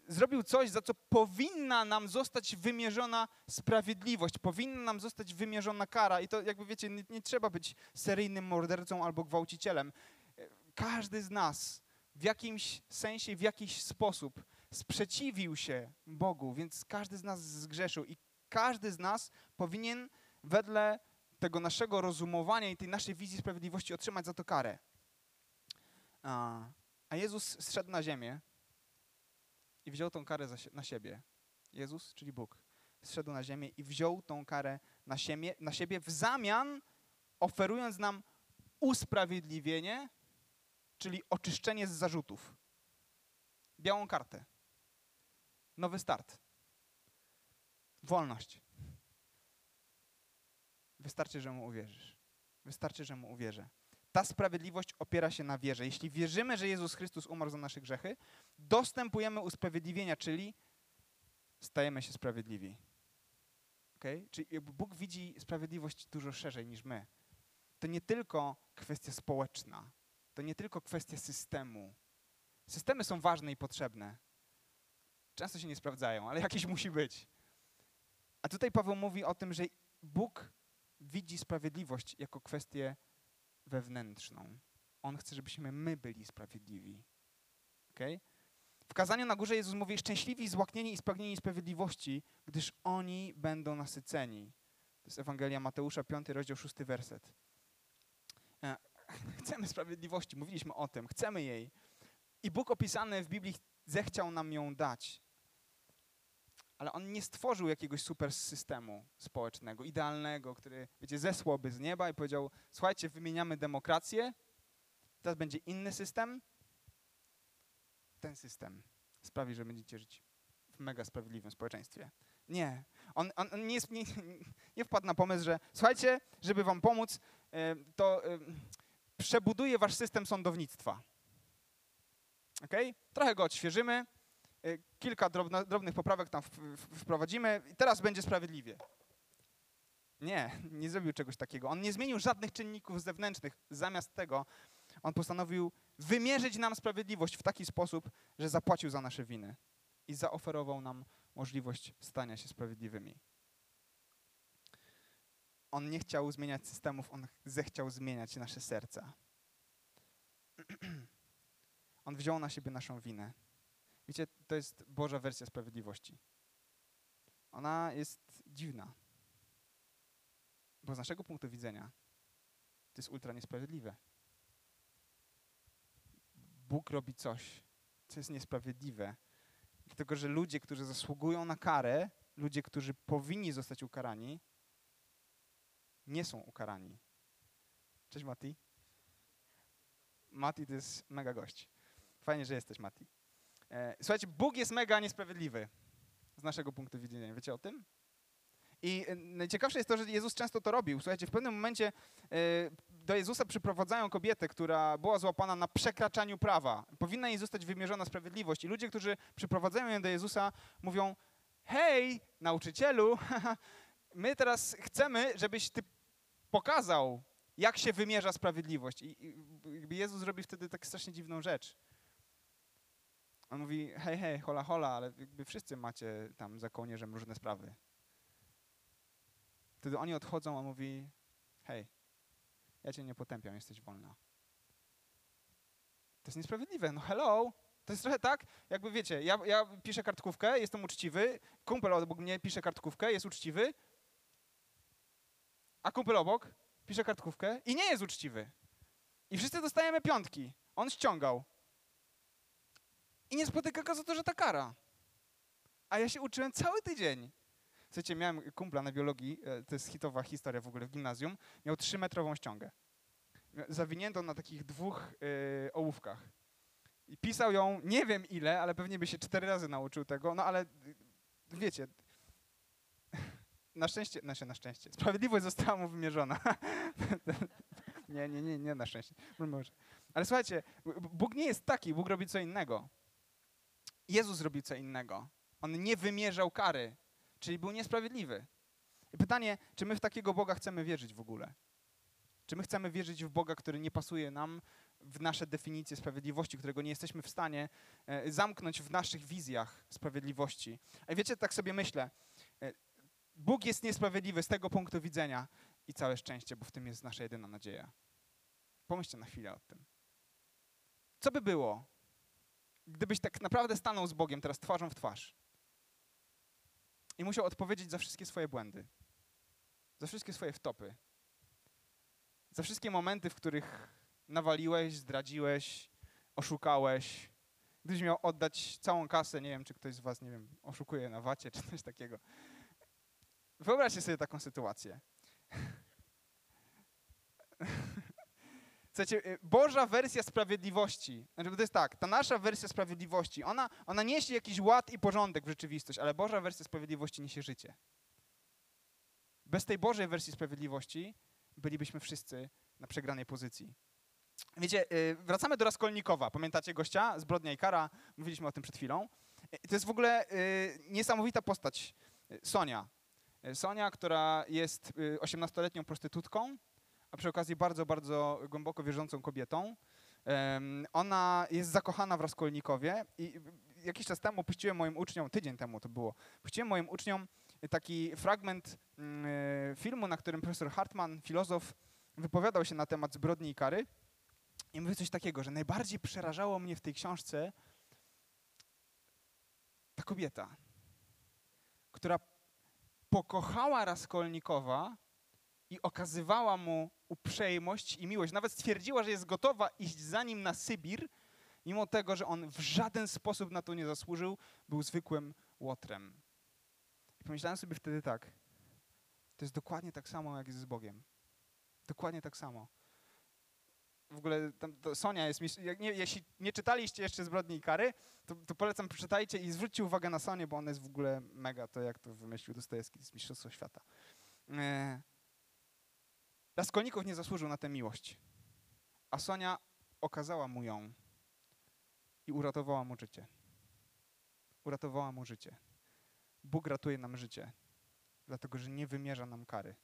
zrobił coś, za co powinna nam zostać wymierzona sprawiedliwość, powinna nam zostać wymierzona kara. I to, jakby wiecie, nie, nie trzeba być seryjnym mordercą albo gwałcicielem. E, każdy z nas w jakimś sensie, w jakiś sposób sprzeciwił się Bogu, więc każdy z nas zgrzeszył i każdy z nas powinien wedle tego naszego rozumowania i tej naszej wizji sprawiedliwości otrzymać za to karę. A Jezus zszedł na ziemię i wziął tą karę na siebie. Jezus, czyli Bóg, zszedł na ziemię i wziął tą karę na siebie, na siebie w zamian, oferując nam usprawiedliwienie, czyli oczyszczenie z zarzutów. Białą kartę. Nowy start. Wolność. Wystarczy, że mu uwierzysz. Wystarczy, że mu uwierzę. Ta sprawiedliwość opiera się na wierze. Jeśli wierzymy, że Jezus Chrystus umarł za nasze grzechy, dostępujemy usprawiedliwienia, czyli stajemy się sprawiedliwi. Okay? Czyli Bóg widzi sprawiedliwość dużo szerzej niż my. To nie tylko kwestia społeczna, to nie tylko kwestia systemu. Systemy są ważne i potrzebne. Często się nie sprawdzają, ale jakiś musi być. A tutaj Paweł mówi o tym, że Bóg widzi sprawiedliwość jako kwestię wewnętrzną. On chce, żebyśmy my byli sprawiedliwi. Okay? W kazaniu na górze Jezus mówi, szczęśliwi, złaknieni i spragnieni sprawiedliwości, gdyż oni będą nasyceni. To jest Ewangelia Mateusza, 5 rozdział, 6 werset. E, chcemy sprawiedliwości, mówiliśmy o tym, chcemy jej. I Bóg opisany w Biblii zechciał nam ją dać ale on nie stworzył jakiegoś super systemu społecznego, idealnego, który, wiecie, zesłałby z nieba i powiedział, słuchajcie, wymieniamy demokrację teraz będzie inny system. Ten system sprawi, że będziecie żyć w mega sprawiedliwym społeczeństwie. Nie. On, on, on nie, jest, nie, nie, wpadł na pomysł, że słuchajcie, żeby wam pomóc, e, to e, przebuduje wasz system sądownictwa. Okay? Trochę go odświeżymy, kilka drobno, drobnych poprawek tam w, w, wprowadzimy i teraz będzie sprawiedliwie. Nie, nie zrobił czegoś takiego. On nie zmienił żadnych czynników zewnętrznych. Zamiast tego on postanowił wymierzyć nam sprawiedliwość w taki sposób, że zapłacił za nasze winy i zaoferował nam możliwość stania się sprawiedliwymi. On nie chciał zmieniać systemów, on zechciał zmieniać nasze serca. On wziął na siebie naszą winę. Wiecie, to jest Boża wersja sprawiedliwości. Ona jest dziwna. Bo z naszego punktu widzenia to jest ultra niesprawiedliwe. Bóg robi coś, co jest niesprawiedliwe, dlatego że ludzie, którzy zasługują na karę, ludzie, którzy powinni zostać ukarani, nie są ukarani. Cześć Mati. Mati to jest mega gość. Fajnie, że jesteś, Mati. E, słuchajcie, Bóg jest mega niesprawiedliwy z naszego punktu widzenia. Wiecie o tym? I e, najciekawsze jest to, że Jezus często to robił. Słuchajcie, w pewnym momencie e, do Jezusa przyprowadzają kobietę, która była złapana na przekraczaniu prawa. Powinna jej zostać wymierzona sprawiedliwość. I ludzie, którzy przyprowadzają ją do Jezusa, mówią: Hej, nauczycielu, my teraz chcemy, żebyś ty pokazał, jak się wymierza sprawiedliwość. I, Jezus robi wtedy tak strasznie dziwną rzecz. On mówi, hej, hej, hola, hola, ale jakby wszyscy macie tam za kołnierzem różne sprawy. Wtedy oni odchodzą, a mówi, hej, ja cię nie potępiam, jesteś wolna. To jest niesprawiedliwe, no hello. To jest trochę tak, jakby wiecie, ja, ja piszę kartkówkę, jestem uczciwy, kumpel obok mnie pisze kartkówkę, jest uczciwy, a kumpel obok pisze kartkówkę i nie jest uczciwy. I wszyscy dostajemy piątki. On ściągał. I nie spotyka go za to, że ta kara. A ja się uczyłem cały tydzień. Słuchajcie, miałem kumpla na biologii, e, to jest hitowa historia w ogóle w gimnazjum, miał trzymetrową ściągę. Zawiniętą na takich dwóch yy, ołówkach. I pisał ją nie wiem ile, ale pewnie by się cztery razy nauczył tego, no ale wiecie, na szczęście, znaczy na szczęście, sprawiedliwość została mu wymierzona. nie, nie, nie, nie na szczęście. Może. Ale słuchajcie, Bóg nie jest taki, Bóg robi co innego. Jezus robił co innego. On nie wymierzał kary, czyli był niesprawiedliwy. I pytanie, czy my w takiego Boga chcemy wierzyć w ogóle? Czy my chcemy wierzyć w Boga, który nie pasuje nam w nasze definicje sprawiedliwości, którego nie jesteśmy w stanie e, zamknąć w naszych wizjach sprawiedliwości? A wiecie, tak sobie myślę, e, Bóg jest niesprawiedliwy z tego punktu widzenia i całe szczęście, bo w tym jest nasza jedyna nadzieja. Pomyślcie na chwilę o tym. Co by było, gdybyś tak naprawdę stanął z Bogiem teraz twarzą w twarz i musiał odpowiedzieć za wszystkie swoje błędy, za wszystkie swoje wtopy, za wszystkie momenty, w których nawaliłeś, zdradziłeś, oszukałeś, gdybyś miał oddać całą kasę, nie wiem, czy ktoś z was, nie wiem, oszukuje na wacie, czy coś takiego. Wyobraźcie sobie taką sytuację. Y, Boża wersja sprawiedliwości, znaczy to jest tak, ta nasza wersja sprawiedliwości, ona, ona niesie jakiś ład i porządek w rzeczywistość, ale Boża wersja sprawiedliwości niesie życie. Bez tej Bożej wersji sprawiedliwości bylibyśmy wszyscy na przegranej pozycji. Wiecie, y, wracamy do Raskolnikowa. Pamiętacie gościa? Zbrodnia i kara. Mówiliśmy o tym przed chwilą. To jest w ogóle y, niesamowita postać. Sonia. Sonia, która jest 18-letnią prostytutką, a przy okazji bardzo, bardzo głęboko wierzącą kobietą. Ona jest zakochana w Raskolnikowie i jakiś czas temu puściłem moim uczniom, tydzień temu to było, puściłem moim uczniom taki fragment mm, e, filmu, na którym profesor Hartman, filozof, wypowiadał się na temat zbrodni i kary. I mówił coś takiego, że najbardziej przerażało mnie w tej książce ta kobieta, która pokochała Raskolnikowa i okazywała mu uprzejmość i miłość. Nawet stwierdziła, że jest gotowa iść za nim na Sybir, mimo tego, że on w żaden sposób na to nie zasłużył, był zwykłym łotrem. I pomyślałem sobie wtedy tak, to jest dokładnie tak samo, jak jest z Bogiem. Dokładnie tak samo. w ogóle to Sonia jest, nie, jeśli nie czytaliście jeszcze Zbrodni i Kary, to, to polecam, przeczytajcie i zwróćcie uwagę na Sonię, bo ona jest w ogóle mega, to jak to wymyślił Dostojewski z Mistrzostwo Świata. E, Raskolnikow nie zasłużył na tę miłość, a Sonia okazała mu ją i uratowała mu życie. Uratowała mu życie. Bóg ratuje nam życie, dlatego że nie wymierza nam kary,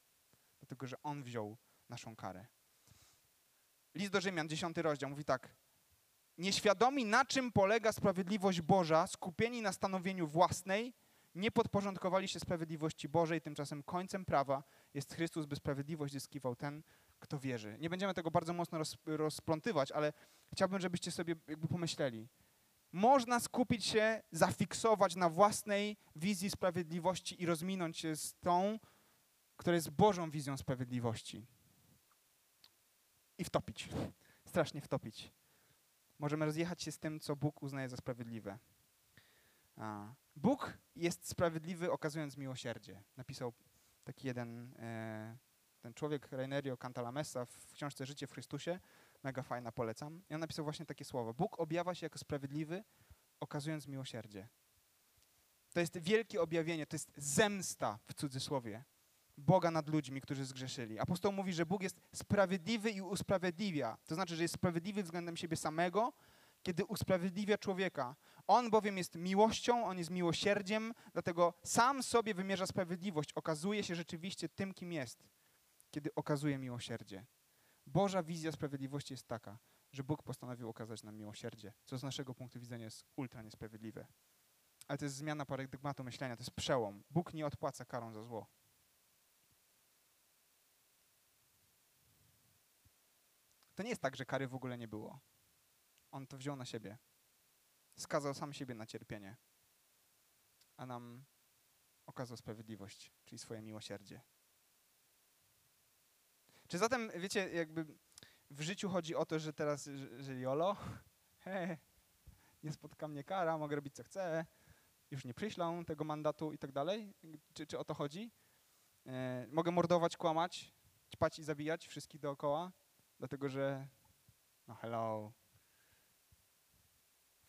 dlatego że On wziął naszą karę. List do Rzymian, 10 rozdział, mówi tak. Nieświadomi, na czym polega sprawiedliwość Boża, skupieni na stanowieniu własnej, nie podporządkowali się sprawiedliwości Bożej, tymczasem końcem prawa jest Chrystus, by sprawiedliwość zyskiwał ten, kto wierzy. Nie będziemy tego bardzo mocno roz, rozplątywać, ale chciałbym, żebyście sobie jakby pomyśleli. Można skupić się, zafiksować na własnej wizji sprawiedliwości i rozminąć się z tą, która jest Bożą wizją sprawiedliwości. I wtopić. Strasznie wtopić. Możemy rozjechać się z tym, co Bóg uznaje za sprawiedliwe. A. Bóg jest sprawiedliwy, okazując miłosierdzie. Napisał taki jeden e, ten człowiek, Reinerio Cantalamessa, w książce Życie w Chrystusie. Mega fajna, polecam. I on napisał właśnie takie słowa. Bóg objawia się jako sprawiedliwy, okazując miłosierdzie. To jest wielkie objawienie, to jest zemsta w cudzysłowie Boga nad ludźmi, którzy zgrzeszyli. Apostoł mówi, że Bóg jest sprawiedliwy i usprawiedliwia. To znaczy, że jest sprawiedliwy względem siebie samego, kiedy usprawiedliwia człowieka. On bowiem jest miłością, on jest miłosierdziem, dlatego sam sobie wymierza sprawiedliwość. Okazuje się rzeczywiście tym, kim jest, kiedy okazuje miłosierdzie. Boża wizja sprawiedliwości jest taka, że Bóg postanowił okazać nam miłosierdzie, co z naszego punktu widzenia jest ultra niesprawiedliwe. Ale to jest zmiana paradygmatu myślenia, to jest przełom. Bóg nie odpłaca karą za zło. To nie jest tak, że kary w ogóle nie było. On to wziął na siebie. Skazał sam siebie na cierpienie, a nam okazał sprawiedliwość, czyli swoje miłosierdzie. Czy zatem, wiecie, jakby w życiu chodzi o to, że teraz, że, jolo, he, nie spotka mnie kara, mogę robić co chcę, już nie przyślą tego mandatu i tak dalej? Czy, czy o to chodzi? E, mogę mordować, kłamać, ćpać i zabijać wszystkich dookoła, dlatego że, no hello,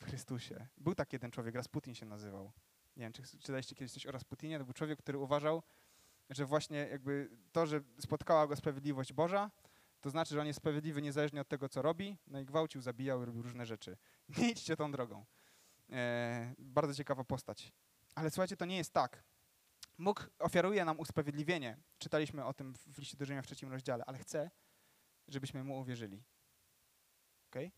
Chrystusie. Był taki jeden człowiek, Rasputin się nazywał. Nie wiem, czy czytaliście kiedyś coś o Rasputinie? To był człowiek, który uważał, że właśnie jakby to, że spotkała go sprawiedliwość Boża, to znaczy, że on jest sprawiedliwy niezależnie od tego, co robi, no i gwałcił, zabijał i robił różne rzeczy. Nie idźcie tą drogą. E, bardzo ciekawa postać. Ale słuchajcie, to nie jest tak. Bóg ofiaruje nam usprawiedliwienie. Czytaliśmy o tym w liście do Rzymian w trzecim rozdziale, ale chce, żebyśmy Mu uwierzyli. Okay?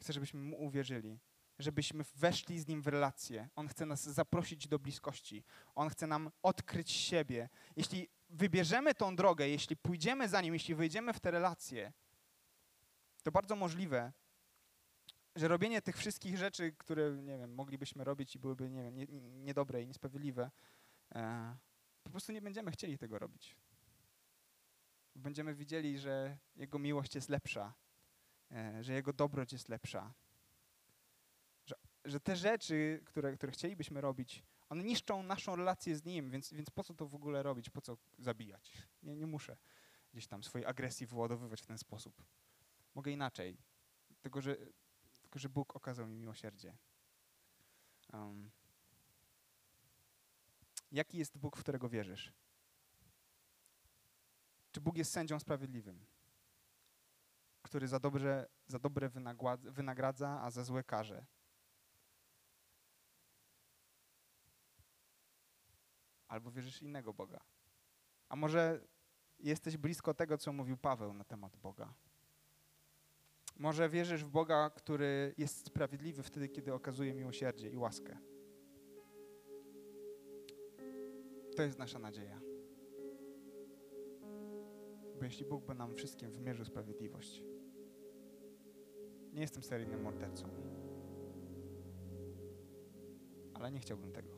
Chce, żebyśmy Mu uwierzyli żebyśmy weszli z Nim w relację. On chce nas zaprosić do bliskości. On chce nam odkryć siebie. Jeśli wybierzemy tą drogę, jeśli pójdziemy za Nim, jeśli wejdziemy w te relacje, to bardzo możliwe, że robienie tych wszystkich rzeczy, które, nie wiem, moglibyśmy robić i byłyby, nie wiem, nie, niedobre i niesprawiedliwe, e, po prostu nie będziemy chcieli tego robić. Będziemy widzieli, że Jego miłość jest lepsza, e, że Jego dobroć jest lepsza, że te rzeczy, które, które chcielibyśmy robić, one niszczą naszą relację z Nim, więc, więc po co to w ogóle robić, po co zabijać? Nie, nie muszę gdzieś tam swojej agresji wyładowywać w ten sposób. Mogę inaczej, tylko że, tylko, że Bóg okazał mi miłosierdzie. Um. Jaki jest Bóg, w którego wierzysz? Czy Bóg jest sędzią sprawiedliwym, który za, dobrze, za dobre wynagradza, a za złe karze? Albo wierzysz innego Boga. A może jesteś blisko tego, co mówił Paweł na temat Boga. Może wierzysz w Boga, który jest sprawiedliwy wtedy, kiedy okazuje miłosierdzie i łaskę. To jest nasza nadzieja. Bo jeśli Bóg by nam wszystkim wymierzył sprawiedliwość, nie jestem seryjnym mordercą, ale nie chciałbym tego.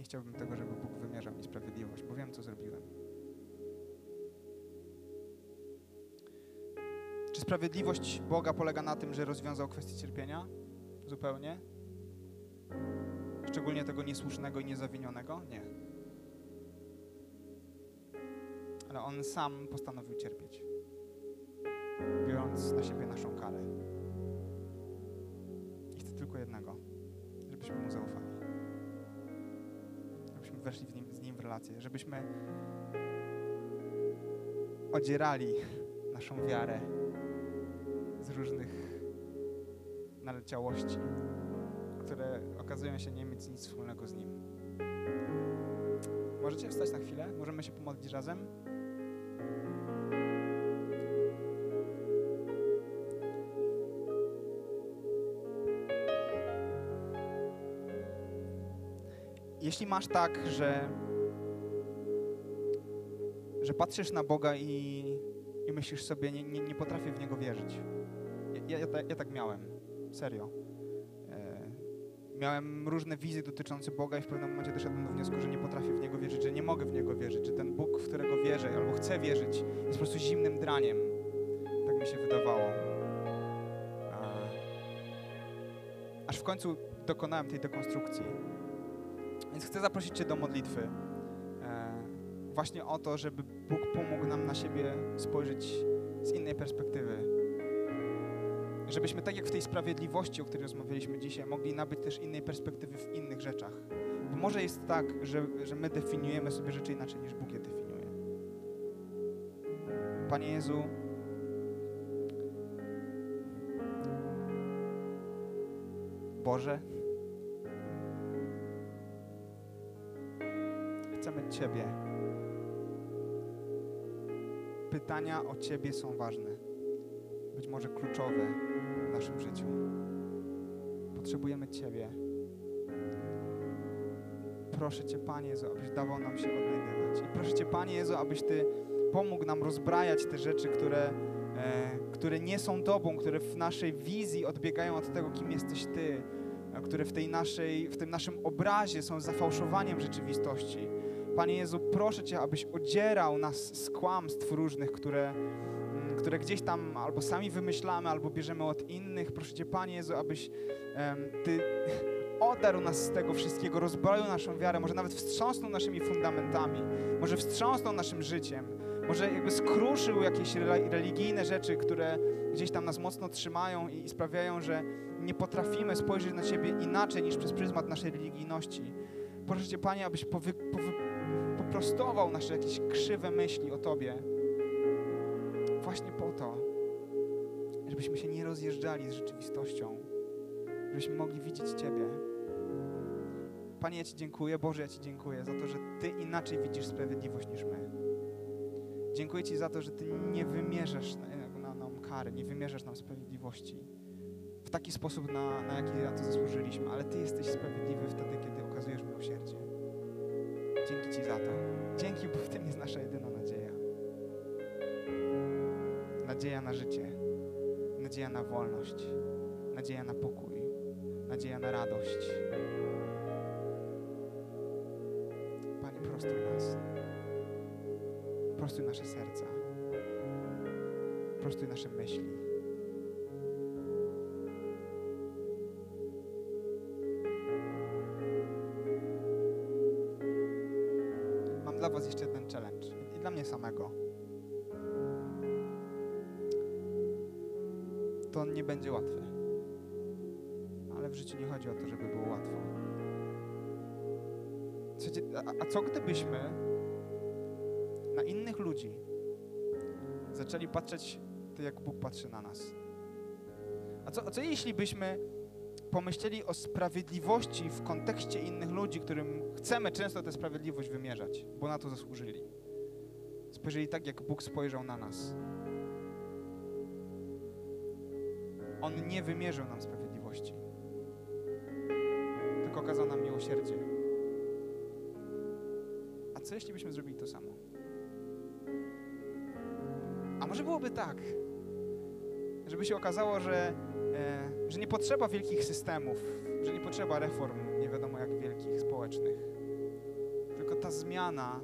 Nie chciałbym tego, żeby Bóg wymierzał mi sprawiedliwość, bo wiem, co zrobiłem. Czy sprawiedliwość Boga polega na tym, że rozwiązał kwestię cierpienia? Zupełnie? Szczególnie tego niesłusznego i niezawinionego? Nie. Ale On sam postanowił cierpieć. biorąc na siebie naszą karę. Weszli w nim, z Nim w relację, żebyśmy odzierali naszą wiarę z różnych naleciałości, które okazują się nie mieć nic wspólnego z Nim. Możecie wstać na chwilę? Możemy się pomodlić razem? Jeśli masz tak, że, że patrzysz na Boga i, i myślisz sobie, nie, nie, nie potrafię w Niego wierzyć. Ja, ja, ja, tak miałem, serio. E, miałem różne wizje dotyczące Boga i w pewnym momencie doszedłem do wniosku, że nie potrafię w Niego wierzyć, że nie mogę w Niego wierzyć, że ten Bóg, w którego wierzę albo chcę wierzyć, jest po prostu zimnym draniem. Tak mi się wydawało. Aż w końcu dokonałem tej dekonstrukcji. Więc chcę zaprosić Cię do modlitwy. E, właśnie o to, żeby Bóg pomógł nam na siebie spojrzeć z innej perspektywy. Żebyśmy tak jak w tej sprawiedliwości, o której rozmawialiśmy dzisiaj, mogli nabyć też innej perspektywy w innych rzeczach. Bo może jest tak, że, że my definiujemy sobie rzeczy inaczej niż Bóg je definiuje. Panie Jezu, Boże, Ciebie. Pytania o Ciebie są ważne, być może kluczowe w naszym życiu. Potrzebujemy Ciebie. Proszę Cię, Panie Jezu, abyś dawał nam się odnajdywać. I proszę Cię, Panie Jezu, abyś Ty pomógł nam rozbrajać te rzeczy, które, e, które nie są Tobą, które w naszej wizji odbiegają od tego, kim jesteś Ty, które w, tej naszej, w tym naszym obrazie są zafałszowaniem rzeczywistości. Panie Jezu, proszę Cię, abyś odzierał nas z kłamstw różnych, które, mm, które gdzieś tam albo sami wymyślamy, albo bierzemy od innych. Proszę Cię, Panie Jezu, abyś Ty odarł nas z tego wszystkiego, rozbroił naszą wiarę, może nawet wstrząsnął naszymi fundamentami, może wstrząsnął naszym życiem, może jakby skruszył jakieś religijne rzeczy, które gdzieś tam nas mocno trzymają i sprawiają, że nie potrafimy spojrzeć na Ciebie inaczej niż przez pryzmat naszej religijności. Proszę Cię, Panie, abyś powy, powy, poprostował nasze jakieś krzywe myśli o Tobie. Właśnie po to, żebyśmy się nie rozjeżdżali z rzeczywistością, żebyśmy mogli widzieć Ciebie. Panie, ja Ci dziękuję, Boże, ja Ci dziękuję za to, że Ty inaczej widzisz sprawiedliwość niż my. Dziękuję Ci za to, że Ty nie wymierzasz na, na nam kary, nie wymierzasz nam sprawiedliwości w taki sposób, na, na jaki na to zasłużyliśmy, ale Ty jesteś sprawiedliwy wtedy, kiedy okazujesz miłosierdzie. Ci za to. Dzięki, bo w tym jest nasza jedyna nadzieja. Nadzieja na życie, nadzieja na wolność, nadzieja na pokój, nadzieja na radość. Panie, prostuj nas. Prostuj nasze serca. Prostuj nasze myśli. Was jeszcze jeden challenge. I dla mnie samego. To nie będzie łatwe. Ale w życiu nie chodzi o to, żeby było łatwo. A, a co gdybyśmy na innych ludzi zaczęli patrzeć tak, jak Bóg patrzy na nas? A co, a co jeśli byśmy pomyśleli o sprawiedliwości w kontekście innych ludzi, którym chcemy często tę sprawiedliwość wymierzać, bo na to zasłużyli? Spojrzeli tak, jak Bóg spojrzał na nas. On nie wymierzył nam sprawiedliwości, tylko okazał nam miłosierdzie. A co jeśli byśmy zrobili to samo? A może byłoby tak, żeby się okazało, że, e, że nie potrzeba wielkich systemów, że nie potrzeba reform nie wiadomo jak wielkich społecznych, tylko ta zmiana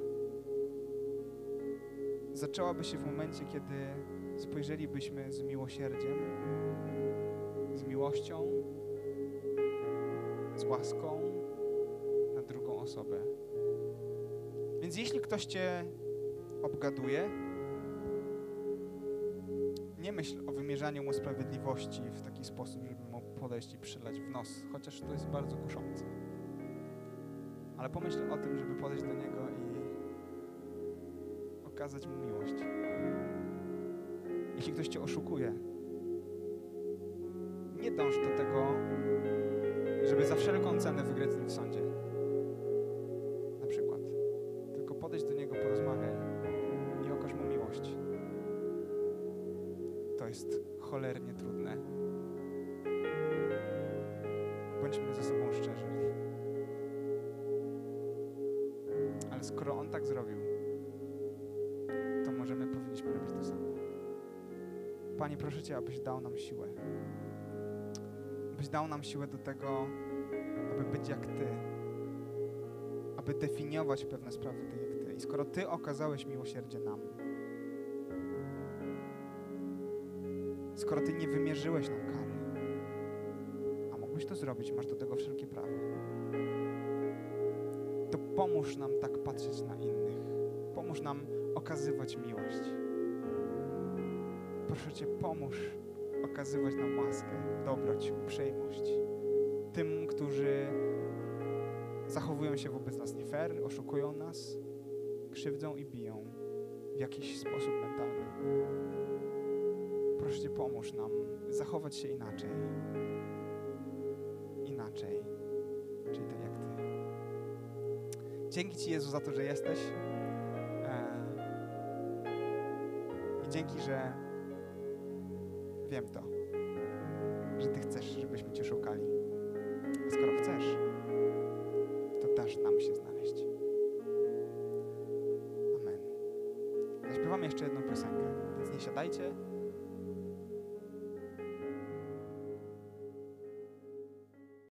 zaczęłaby się w momencie, kiedy spojrzelibyśmy z miłosierdziem, z miłością, z łaską na drugą osobę. Więc jeśli ktoś cię obgaduje, nie myśl o wymierzaniu mu sprawiedliwości w taki sposób, żeby mu podejść i przylać w nos, chociaż to jest bardzo kuszące. Ale pomyśl o tym, żeby podejść do niego i okazać mu miłość. Jeśli ktoś cię oszukuje, nie dąż do tego, żeby za wszelką cenę wygrać z nim w sądzie. To jest cholernie trudne. Bądźmy ze sobą szczerzy. Ale skoro on tak zrobił, to możemy, powinniśmy robić to samo. Panie, proszę Cię, abyś dał nam siłę. Abyś dał nam siłę do tego, aby być jak Ty. Aby definiować pewne sprawy tak jak Ty. I skoro Ty okazałeś miłosierdzie nam, skoro Ty nie wymierzyłeś nam kary, a mógłbyś to zrobić, masz do tego wszelkie prawo, to pomóż nam tak patrzeć na innych. Pomóż nam okazywać miłość. Proszę Cię, pomóż okazywać nam łaskę, dobroć, uprzejmość. Tym, którzy zachowują się wobec nas nie fair, oszukują nas, krzywdzą i biją w jakiś sposób mentalny. Proszę Cię, pomóż nam zachować się inaczej. Inaczej, czyli tak jak Ty. Dzięki Ci, Jezu, za to, że jesteś. E, I dzięki, że wiem to, że Ty chcesz, żebyśmy Cię szukali. A skoro chcesz, to dasz nam się znaleźć. Amen. Zaśpiewamy jeszcze jedną piosenkę, więc nie siadajcie,